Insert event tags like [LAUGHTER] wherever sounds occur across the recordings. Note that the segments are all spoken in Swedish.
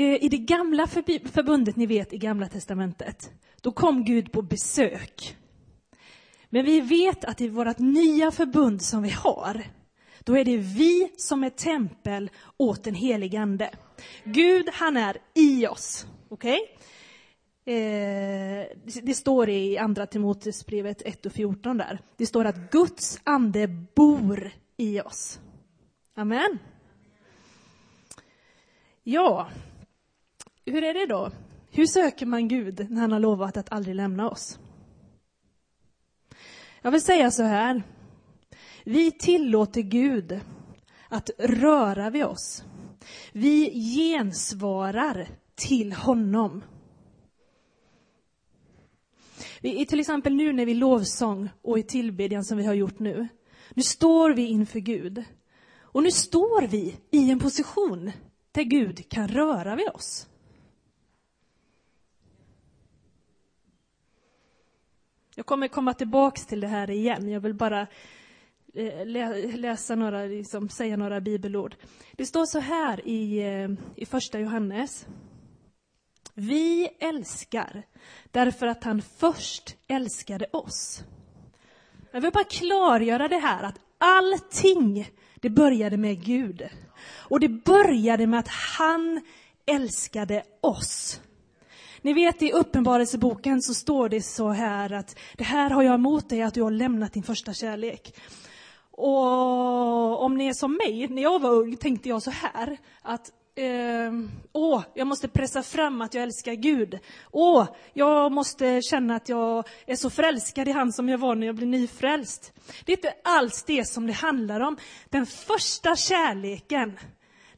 Eh, I det gamla förbundet, ni vet i gamla testamentet, då kom Gud på besök. Men vi vet att i vårt nya förbund som vi har, då är det vi som är tempel åt den helige Ande. Gud, han är i oss. Okej? Okay? Eh, det står i Andra Timoteusbrevet 1 och 14 där. Det står att Guds ande bor i oss. Amen. Ja, hur är det då? Hur söker man Gud när han har lovat att aldrig lämna oss? Jag vill säga så här. Vi tillåter Gud att röra vid oss. Vi gensvarar till honom. Vi, till exempel nu när vi lovsång och i tillbedjan som vi har gjort nu. Nu står vi inför Gud. Och nu står vi i en position där Gud kan röra vid oss. Jag kommer komma tillbaks till det här igen. Jag vill bara eh, läsa några, liksom, säga några bibelord. Det står så här i, eh, i första Johannes. Vi älskar därför att han först älskade oss. Jag vill bara klargöra det här att allting, det började med Gud. Och det började med att han älskade oss. Ni vet i Uppenbarelseboken så står det så här att det här har jag emot dig att du har lämnat din första kärlek. Och om ni är som mig, när jag var ung tänkte jag så här att eh, åh, jag måste pressa fram att jag älskar Gud. Åh, jag måste känna att jag är så förälskad i han som jag var när jag blev nyfrälst. Det är inte alls det som det handlar om. Den första kärleken,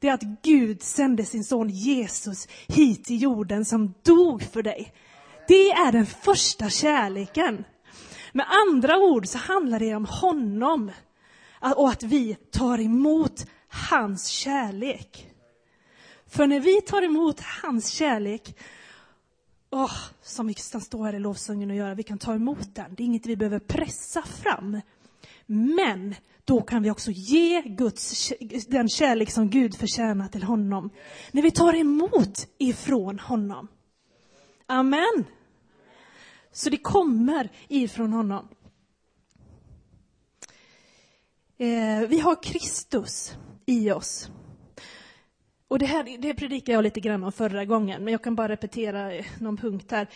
det är att Gud sände sin son Jesus hit till jorden som dog för dig. Det är den första kärleken. Med andra ord så handlar det om honom och att vi tar emot hans kärlek. För när vi tar emot hans kärlek, oh, som vi kan stå här i lovsången och göra, vi kan ta emot den. Det är inget vi behöver pressa fram. Men då kan vi också ge Guds, den kärlek som Gud förtjänar till honom. När vi tar emot ifrån honom. Amen. Så det kommer ifrån honom. Eh, vi har Kristus i oss. Och det här det predikade jag lite grann om förra gången, men jag kan bara repetera eh, någon punkt här.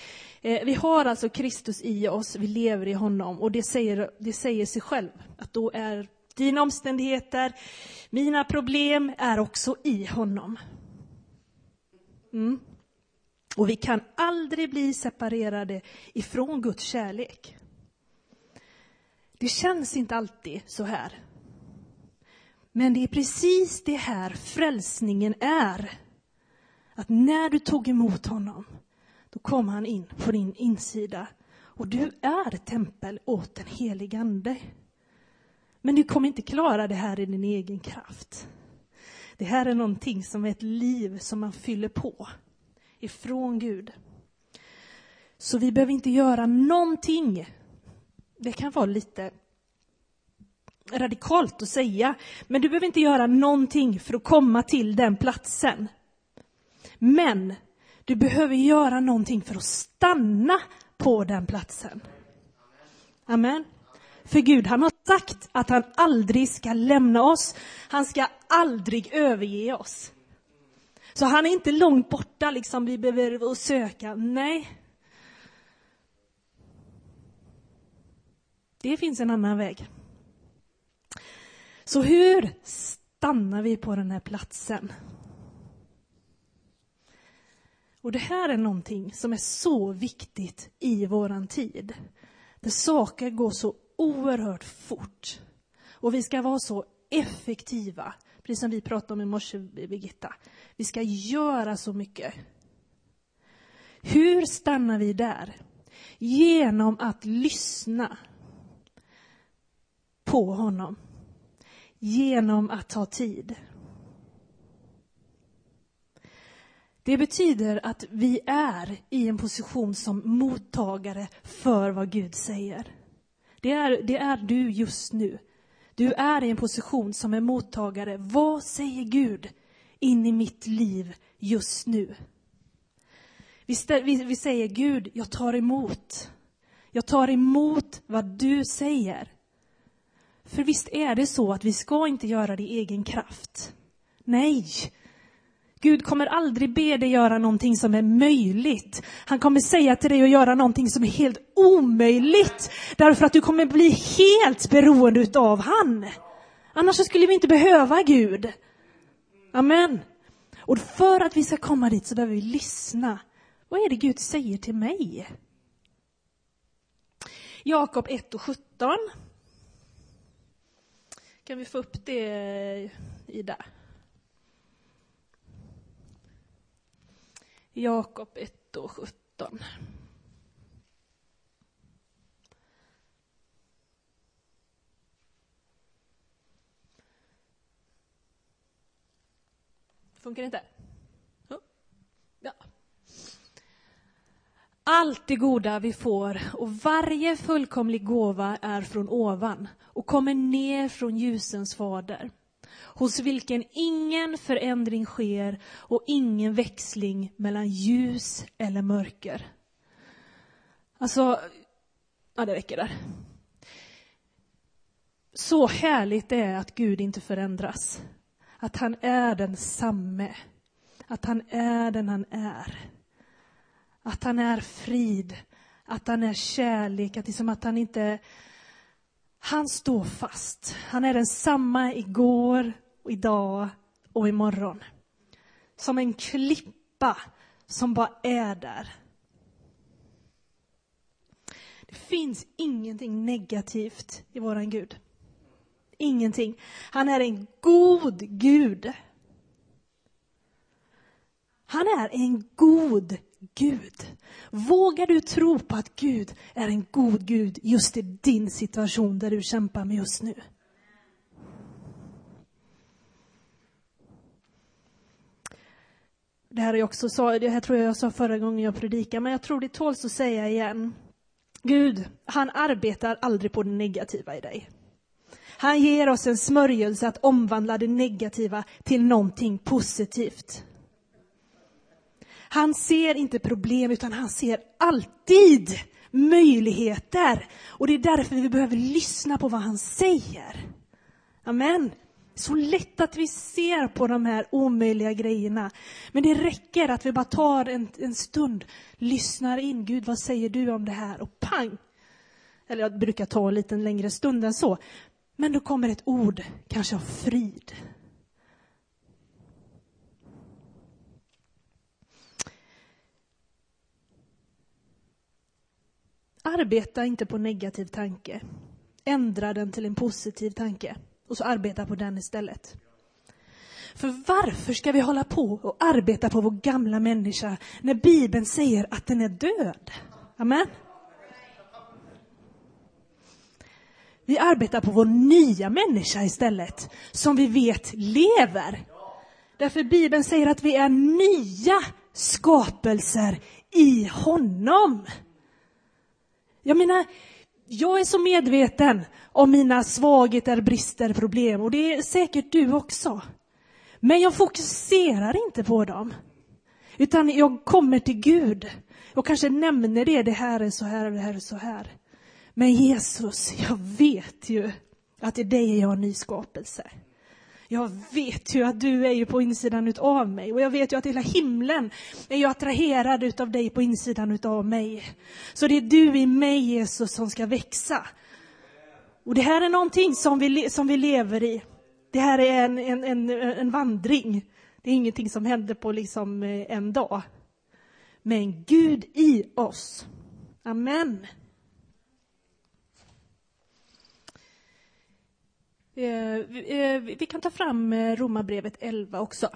Eh, vi har alltså Kristus i oss, vi lever i honom och det säger, det säger sig själv att då är dina omständigheter, mina problem är också i honom. Mm. Och vi kan aldrig bli separerade ifrån Guds kärlek. Det känns inte alltid så här. Men det är precis det här frälsningen är. Att när du tog emot honom, då kom han in på din insida. Och du är tempel åt den helige Ande. Men du kommer inte klara det här i din egen kraft. Det här är någonting som är ett liv som man fyller på ifrån Gud. Så vi behöver inte göra någonting. Det kan vara lite radikalt att säga, men du behöver inte göra någonting för att komma till den platsen. Men du behöver göra någonting för att stanna på den platsen. Amen. För Gud, han har sagt att han aldrig ska lämna oss. Han ska aldrig överge oss. Så han är inte långt borta, liksom vi behöver söka. Nej. Det finns en annan väg. Så hur stannar vi på den här platsen? Och det här är någonting som är så viktigt i våran tid. Där saker går så oerhört fort. Och vi ska vara så effektiva, precis som vi pratade om i morse, Birgitta. Vi ska göra så mycket. Hur stannar vi där? Genom att lyssna på honom genom att ta tid. Det betyder att vi är i en position som mottagare för vad Gud säger. Det är, det är du just nu. Du är i en position som är mottagare. Vad säger Gud in i mitt liv just nu. Vi, vi, vi säger Gud, jag tar emot. Jag tar emot vad du säger. För visst är det så att vi ska inte göra det i egen kraft. Nej, Gud kommer aldrig be dig göra någonting som är möjligt. Han kommer säga till dig att göra någonting som är helt omöjligt. Därför att du kommer bli helt beroende utav han. Annars skulle vi inte behöva Gud. Amen. Och för att vi ska komma dit så behöver vi lyssna. Vad är det Gud säger till mig? Jakob 1 och 17. Kan vi få upp det eh, i där? Jakob 1 och 17. Funkar det inte? Ja. Allt det goda vi får och varje fullkomlig gåva är från ovan och kommer ner från ljusens fader hos vilken ingen förändring sker och ingen växling mellan ljus eller mörker. Alltså, ja det räcker där. Så härligt det är att Gud inte förändras. Att han är densamme. Att han är den han är. Att han är frid. Att han är kärlek. Att, liksom att han inte... Han står fast. Han är densamma igår och idag och imorgon. Som en klippa som bara är där. Det finns ingenting negativt i våran Gud. Ingenting. Han är en god Gud. Han är en god Gud. Vågar du tro på att Gud är en god Gud just i din situation där du kämpar med just nu? Det här, är också så, det här tror jag jag sa förra gången jag predikade, men jag tror det tåls att säga igen. Gud, han arbetar aldrig på det negativa i dig. Han ger oss en smörjelse att omvandla det negativa till någonting positivt. Han ser inte problem, utan han ser alltid möjligheter. Och det är därför vi behöver lyssna på vad han säger. Amen. Så lätt att vi ser på de här omöjliga grejerna. Men det räcker att vi bara tar en, en stund, lyssnar in. Gud, vad säger du om det här? Och pang! Eller jag brukar ta en lite längre stund än så. Men då kommer ett ord, kanske av frid. Arbeta inte på negativ tanke. Ändra den till en positiv tanke och så arbeta på den istället. För varför ska vi hålla på och arbeta på vår gamla människa när Bibeln säger att den är död? Amen. Vi arbetar på vår nya människa istället, som vi vet lever. Därför Bibeln säger att vi är nya skapelser i honom. Jag menar, jag är så medveten om mina svagheter, brister, problem och det är säkert du också. Men jag fokuserar inte på dem. Utan jag kommer till Gud Jag kanske nämner det, det här är så här och det här är så här. Men Jesus, jag vet ju att i dig är jag en ny skapelse. Jag vet ju att du är ju på insidan utav mig och jag vet ju att hela himlen är ju attraherad utav dig på insidan utav mig. Så det är du i mig Jesus som ska växa. Och det här är någonting som vi, som vi lever i. Det här är en, en, en, en vandring. Det är ingenting som händer på liksom eh, en dag. Men Gud i oss. Amen. Eh, eh, Eh, eh, vi kan ta fram eh, Romarbrevet 11 också.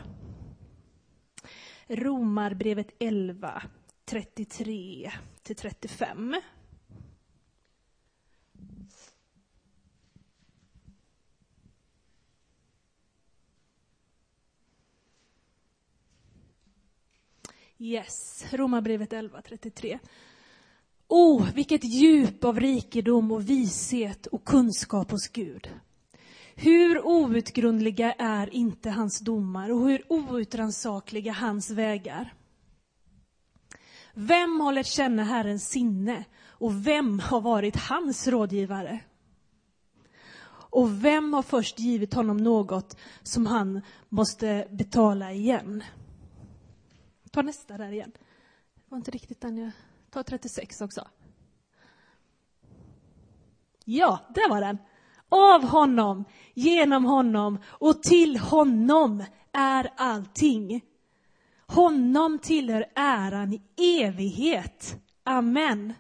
Romarbrevet 11, 33 till 35. Yes, Romarbrevet 11, 33. Oh, vilket djup av rikedom och vishet och kunskap hos Gud. Hur outgrundliga är inte hans domar och hur outrannsakliga hans vägar? Vem har lärt känna Herrens sinne och vem har varit hans rådgivare? Och vem har först givit honom något som han måste betala igen? Ta nästa där igen. Det var inte riktigt den jag... Ta 36 också. Ja, där var den. Av honom, genom honom och till honom är allting. Honom tillhör äran i evighet. Amen.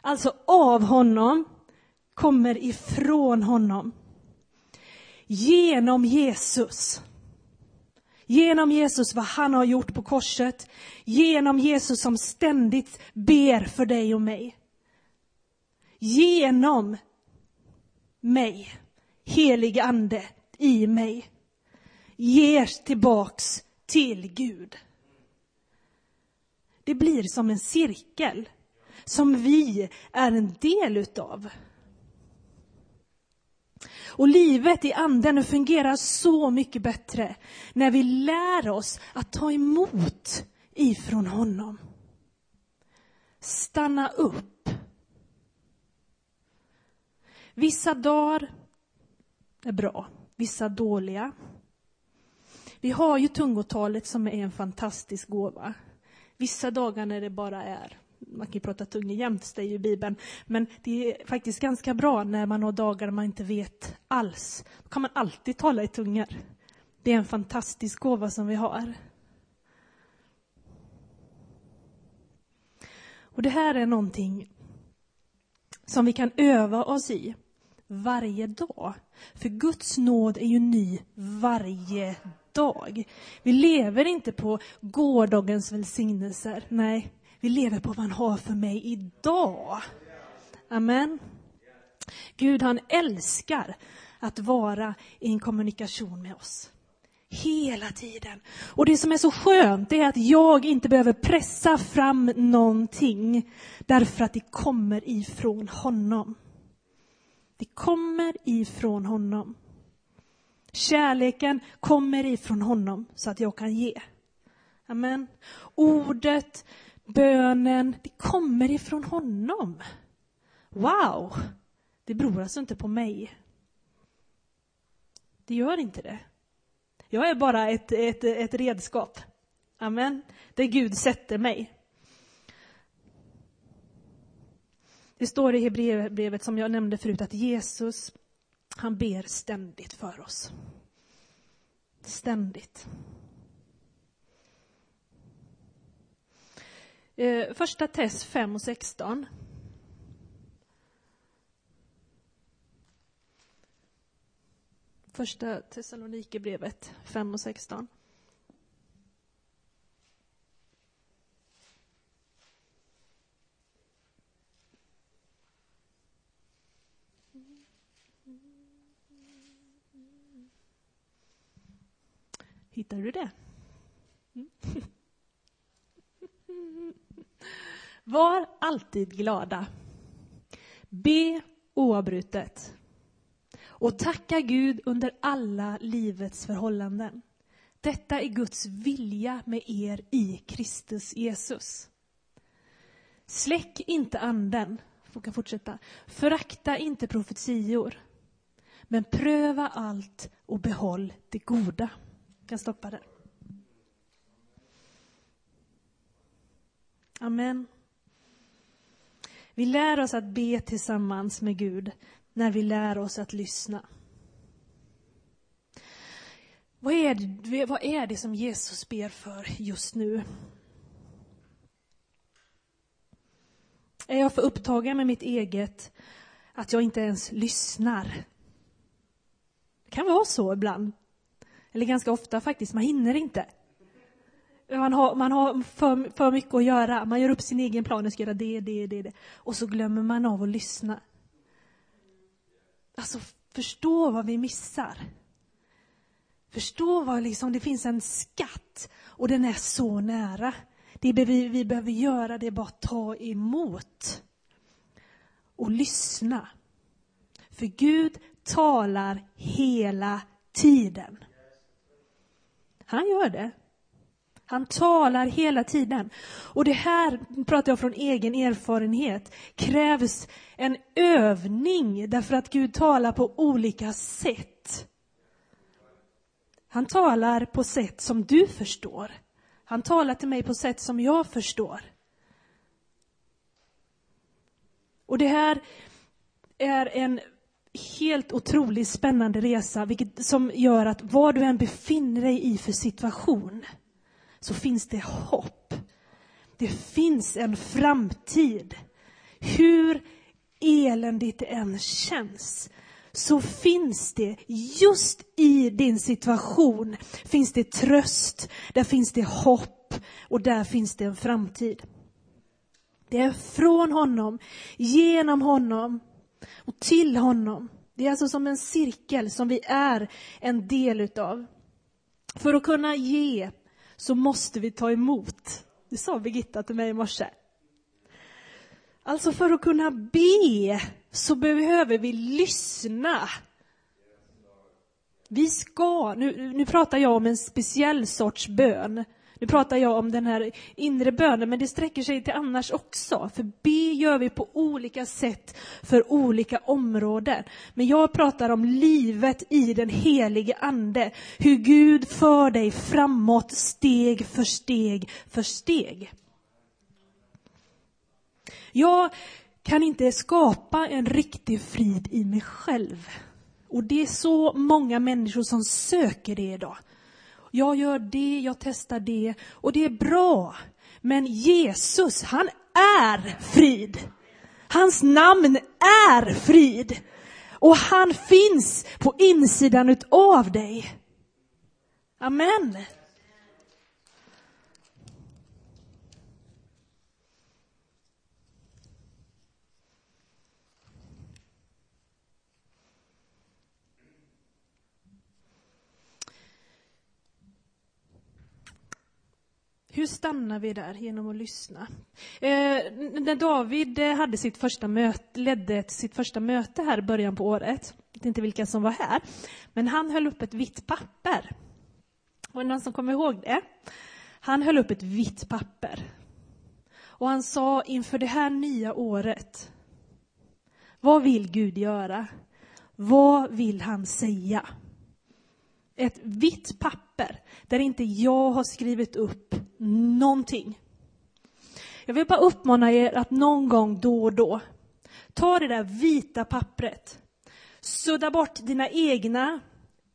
Alltså av honom, kommer ifrån honom. Genom Jesus. Genom Jesus, vad han har gjort på korset. Genom Jesus som ständigt ber för dig och mig. Genom mig, helig ande i mig, ger tillbaks till Gud. Det blir som en cirkel som vi är en del utav. Och livet i anden fungerar så mycket bättre när vi lär oss att ta emot ifrån honom. Stanna upp. Vissa dagar är bra, vissa dåliga. Vi har ju tungotalet som är en fantastisk gåva. Vissa dagar när det bara är man kan ju prata tunga jämt, säger ju Bibeln. Men det är faktiskt ganska bra när man har dagar man inte vet alls. Då kan man alltid tala i tungor. Det är en fantastisk gåva som vi har. Och det här är någonting som vi kan öva oss i varje dag. För Guds nåd är ju ny varje dag. Vi lever inte på gårdagens välsignelser. Nej, vi lever på vad han har för mig idag. Amen. Gud han älskar att vara i en kommunikation med oss. Hela tiden. Och det som är så skönt är att jag inte behöver pressa fram någonting därför att det kommer ifrån honom. Det kommer ifrån honom. Kärleken kommer ifrån honom så att jag kan ge. Amen. Ordet bönen, det kommer ifrån honom. Wow! Det beror alltså inte på mig. Det gör inte det. Jag är bara ett, ett, ett redskap. Amen. Där Gud sätter mig. Det står i Hebreerbrevet som jag nämnde förut att Jesus, han ber ständigt för oss. Ständigt. Eh, första test 5 och 16. Första Thessalonikerbrevet 5 och 16. Hittar du det? Mm. [LAUGHS] Var alltid glada. Be oavbrutet. Och tacka Gud under alla livets förhållanden. Detta är Guds vilja med er i Kristus Jesus. Släck inte anden. Jag kan fortsätta. Förakta inte profetior. Men pröva allt och behåll det goda. Jag kan stoppa där. Amen. Vi lär oss att be tillsammans med Gud när vi lär oss att lyssna. Vad är, det, vad är det som Jesus ber för just nu? Är jag för upptagen med mitt eget att jag inte ens lyssnar? Det kan vara så ibland. Eller ganska ofta faktiskt, man hinner inte. Man har, man har för, för mycket att göra. Man gör upp sin egen plan. Jag ska göra det, det, det, det. Och så glömmer man av att lyssna. Alltså, förstå vad vi missar. Förstå vad liksom, det finns en skatt och den är så nära. Det vi, vi behöver göra det är bara ta emot och lyssna. För Gud talar hela tiden. Han gör det. Han talar hela tiden. Och det här, pratar jag från egen erfarenhet, krävs en övning därför att Gud talar på olika sätt. Han talar på sätt som du förstår. Han talar till mig på sätt som jag förstår. Och det här är en helt otroligt spännande resa, vilket, som gör att vad du än befinner dig i för situation, så finns det hopp. Det finns en framtid. Hur eländigt det än känns, så finns det just i din situation, finns det tröst, där finns det hopp och där finns det en framtid. Det är från honom, genom honom och till honom. Det är alltså som en cirkel som vi är en del utav. För att kunna ge så måste vi ta emot. Det sa Birgitta till mig i morse. Alltså för att kunna be så behöver vi lyssna. Vi ska, nu, nu pratar jag om en speciell sorts bön. Nu pratar jag om den här inre bönen, men det sträcker sig till annars också. För be gör vi på olika sätt för olika områden. Men jag pratar om livet i den helige Ande. Hur Gud för dig framåt steg för steg för steg. Jag kan inte skapa en riktig frid i mig själv. Och det är så många människor som söker det idag. Jag gör det, jag testar det och det är bra. Men Jesus, han är frid. Hans namn är frid. Och han finns på insidan av dig. Amen. Hur stannar vi där genom att lyssna? Eh, när David eh, hade sitt första möte, ledde sitt första möte här i början på året, jag vet inte vilka som var här, men han höll upp ett vitt papper. Var det någon som kommer ihåg det? Han höll upp ett vitt papper. Och han sa inför det här nya året, vad vill Gud göra? Vad vill han säga? Ett vitt papper där inte jag har skrivit upp någonting. Jag vill bara uppmana er att någon gång då och då ta det där vita pappret, sudda bort dina egna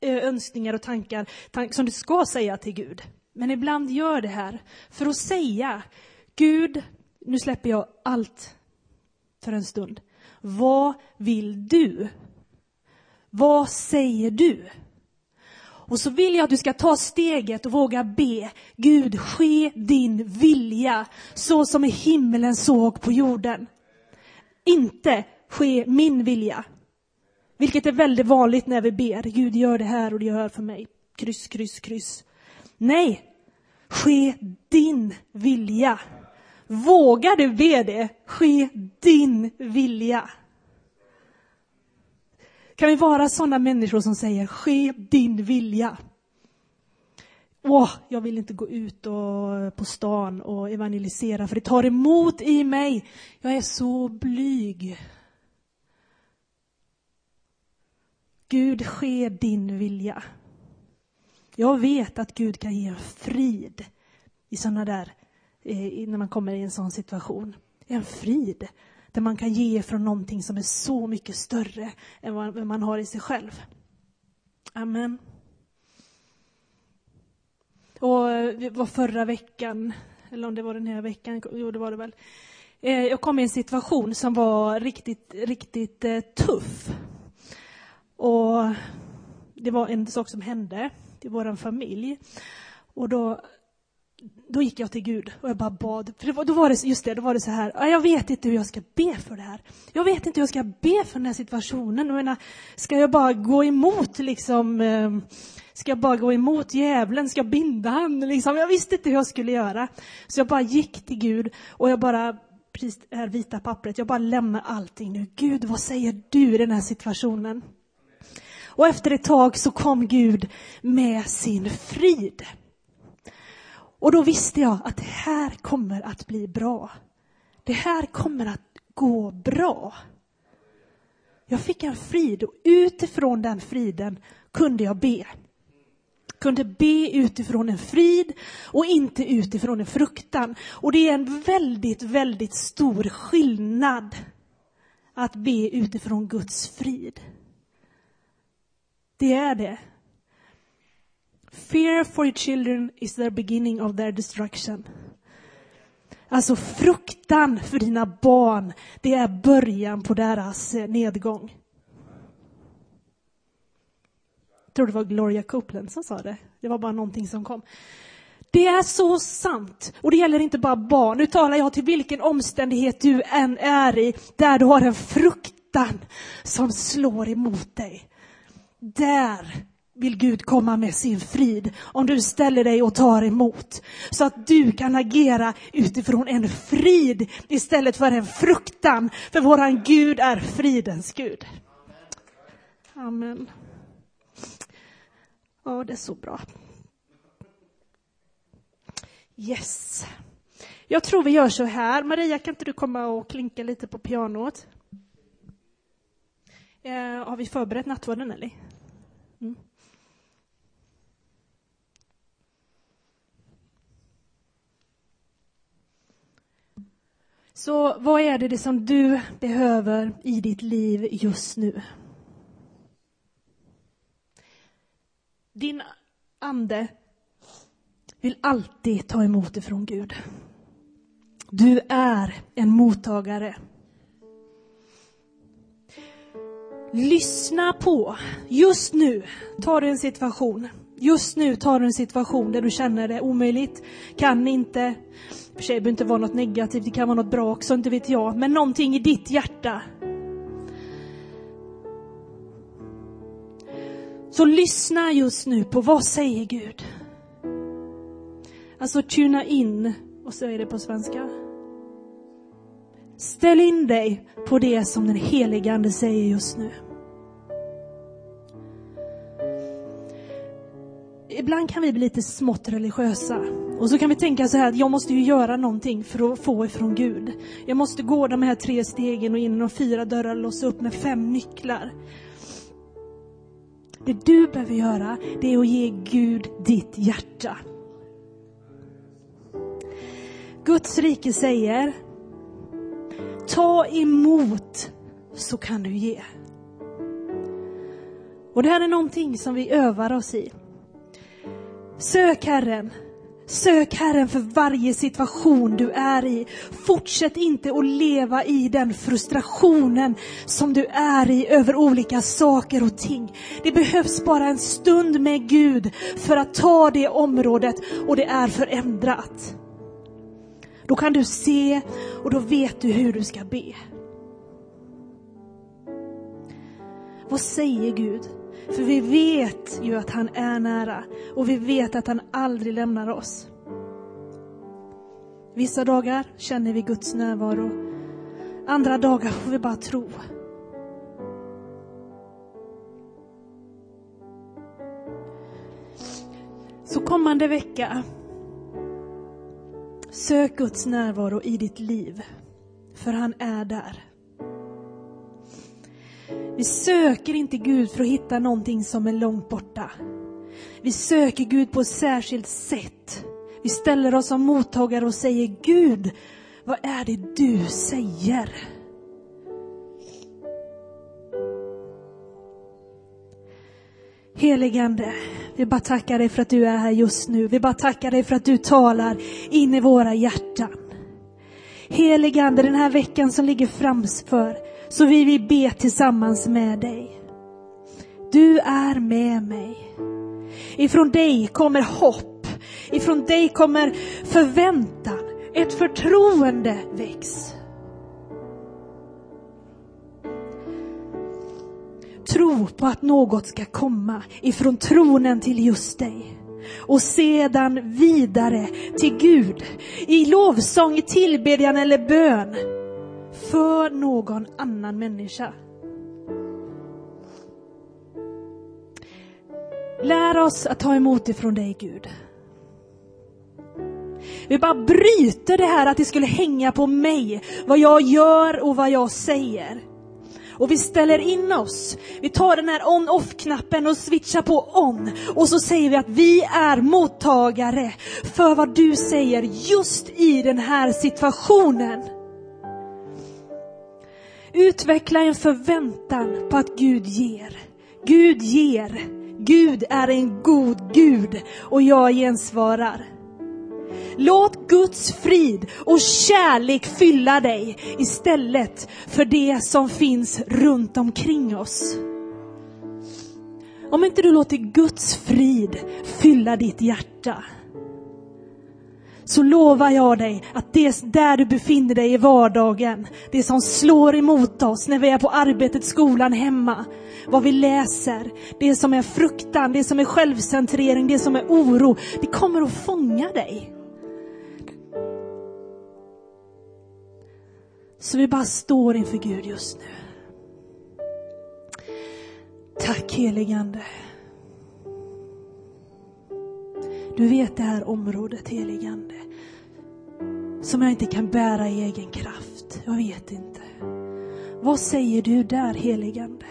eh, önskningar och tankar som du ska säga till Gud. Men ibland gör det här för att säga Gud, nu släpper jag allt för en stund. Vad vill du? Vad säger du? Och så vill jag att du ska ta steget och våga be. Gud, ske din vilja så som i himmelen såg på jorden. Inte ske min vilja. Vilket är väldigt vanligt när vi ber. Gud, gör det här och det gör för mig. Kryss, kryss, kryss. Nej, ske din vilja. Vågar du be det? Ske din vilja. Kan vi vara sådana människor som säger ske din vilja? Åh, jag vill inte gå ut och, på stan och evangelisera för det tar emot i mig. Jag är så blyg. Gud, ske din vilja. Jag vet att Gud kan ge frid i sådana där, eh, när man kommer i en sån situation. En frid där man kan ge från någonting som är så mycket större än vad man har i sig själv. Amen. Och det var förra veckan, eller om det var den här veckan, jo det var det väl. Eh, jag kom i en situation som var riktigt, riktigt eh, tuff. Och det var en sak som hände i vår familj. Och då då gick jag till Gud och jag bara bad. För var, då var det, just det, då var det så här, jag vet inte hur jag ska be för det här. Jag vet inte hur jag ska be för den här situationen. Jag menar, ska jag bara gå emot liksom, eh, ska jag bara gå emot djävulen, ska jag binda han liksom? Jag visste inte hur jag skulle göra. Så jag bara gick till Gud och jag bara, precis det här vita pappret, jag bara lämnar allting nu. Gud, vad säger du i den här situationen? Och efter ett tag så kom Gud med sin frid. Och då visste jag att det här kommer att bli bra. Det här kommer att gå bra. Jag fick en frid och utifrån den friden kunde jag be. Kunde be utifrån en frid och inte utifrån en fruktan. Och det är en väldigt, väldigt stor skillnad att be utifrån Guds frid. Det är det. Fear for your children is the beginning of their destruction. Alltså fruktan för dina barn, det är början på deras eh, nedgång. Jag tror det var Gloria Copeland som sa det. Det var bara någonting som kom. Det är så sant. Och det gäller inte bara barn. Nu talar jag till vilken omständighet du än är i, där du har en fruktan som slår emot dig. Där vill Gud komma med sin frid om du ställer dig och tar emot. Så att du kan agera utifrån en frid istället för en fruktan. För våran Gud är fridens Gud. Amen. Ja, det är så bra. Yes. Jag tror vi gör så här. Maria, kan inte du komma och klinka lite på pianot? Eh, har vi förberett nattvarden, eller? Mm. Så vad är det som du behöver i ditt liv just nu? Din ande vill alltid ta emot ifrån Gud. Du är en mottagare. Lyssna på, just nu tar du en situation. Just nu tar du en situation där du känner det omöjligt, kan inte. För sig behöver inte vara något negativt, det kan vara något bra också, inte vet jag. Men någonting i ditt hjärta. Så lyssna just nu på vad säger Gud? Alltså tuna in, och så är det på svenska. Ställ in dig på det som den helige Ande säger just nu. Ibland kan vi bli lite smått religiösa. Och så kan vi tänka så här att jag måste ju göra någonting för att få ifrån Gud. Jag måste gå de här tre stegen och in genom fyra dörrar och låsa upp med fem nycklar. Det du behöver göra, det är att ge Gud ditt hjärta. Guds rike säger, ta emot så kan du ge. Och det här är någonting som vi övar oss i. Sök Herren. Sök Herren för varje situation du är i. Fortsätt inte att leva i den frustrationen som du är i över olika saker och ting. Det behövs bara en stund med Gud för att ta det området och det är förändrat. Då kan du se och då vet du hur du ska be. Vad säger Gud? För vi vet ju att han är nära och vi vet att han aldrig lämnar oss. Vissa dagar känner vi Guds närvaro. Andra dagar får vi bara tro. Så kommande vecka, sök Guds närvaro i ditt liv. För han är där. Vi söker inte Gud för att hitta någonting som är långt borta. Vi söker Gud på ett särskilt sätt. Vi ställer oss som mottagare och säger Gud, vad är det du säger? Heligande, vi bara tackar dig för att du är här just nu. Vi bara tackar dig för att du talar in i våra hjärtan. Heligande, den här veckan som ligger framför, så vi vill be tillsammans med dig. Du är med mig. Ifrån dig kommer hopp. Ifrån dig kommer förväntan. Ett förtroende väcks. Tro på att något ska komma ifrån tronen till just dig och sedan vidare till Gud i lovsång, i tillbedjan eller bön för någon annan människa. Lär oss att ta emot ifrån dig, Gud. Vi bara bryter det här att det skulle hänga på mig, vad jag gör och vad jag säger. Och vi ställer in oss. Vi tar den här on-off-knappen och switchar på on. Och så säger vi att vi är mottagare för vad du säger just i den här situationen. Utveckla en förväntan på att Gud ger. Gud ger. Gud är en god Gud och jag gensvarar. Låt Guds frid och kärlek fylla dig istället för det som finns runt omkring oss. Om inte du låter Guds frid fylla ditt hjärta så lovar jag dig att det där du befinner dig i vardagen, det som slår emot oss när vi är på arbetet, skolan, hemma, vad vi läser, det som är fruktan, det som är självcentrering, det som är oro, det kommer att fånga dig. Så vi bara står inför Gud just nu. Tack heligande. Du vet det här området heligande. Som jag inte kan bära i egen kraft. Jag vet inte. Vad säger du där heligande?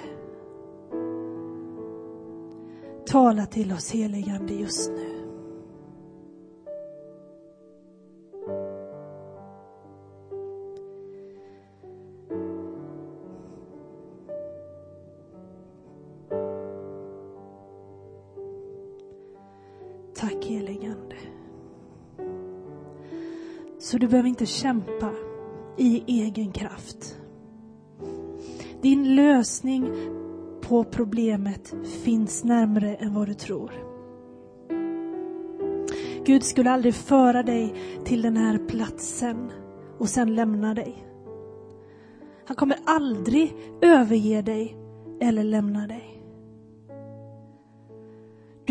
Tala till oss heligande just nu. Tack heligande. Så du behöver inte kämpa i egen kraft. Din lösning på problemet finns närmre än vad du tror. Gud skulle aldrig föra dig till den här platsen och sen lämna dig. Han kommer aldrig överge dig eller lämna dig.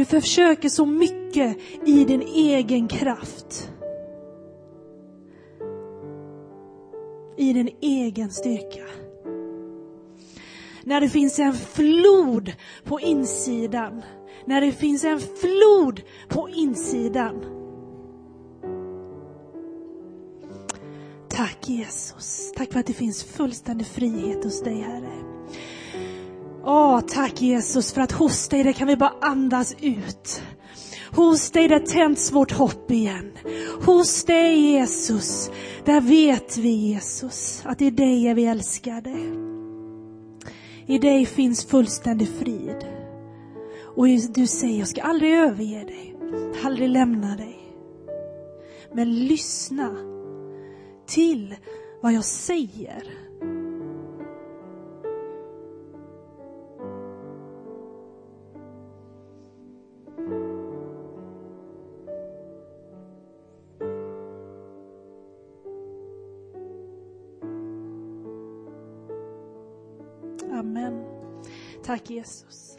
Du försöker så mycket i din egen kraft. I din egen styrka. När det finns en flod på insidan. När det finns en flod på insidan. Tack Jesus. Tack för att det finns fullständig frihet hos dig Herre. Åh, tack Jesus för att hos dig där kan vi bara andas ut. Hos dig där tänds vårt hopp igen. Hos dig Jesus, där vet vi Jesus att i dig är vi älskade. I dig finns fullständig frid. Och du säger, jag ska aldrig överge dig, aldrig lämna dig. Men lyssna till vad jag säger. Amen. Tack Jesus.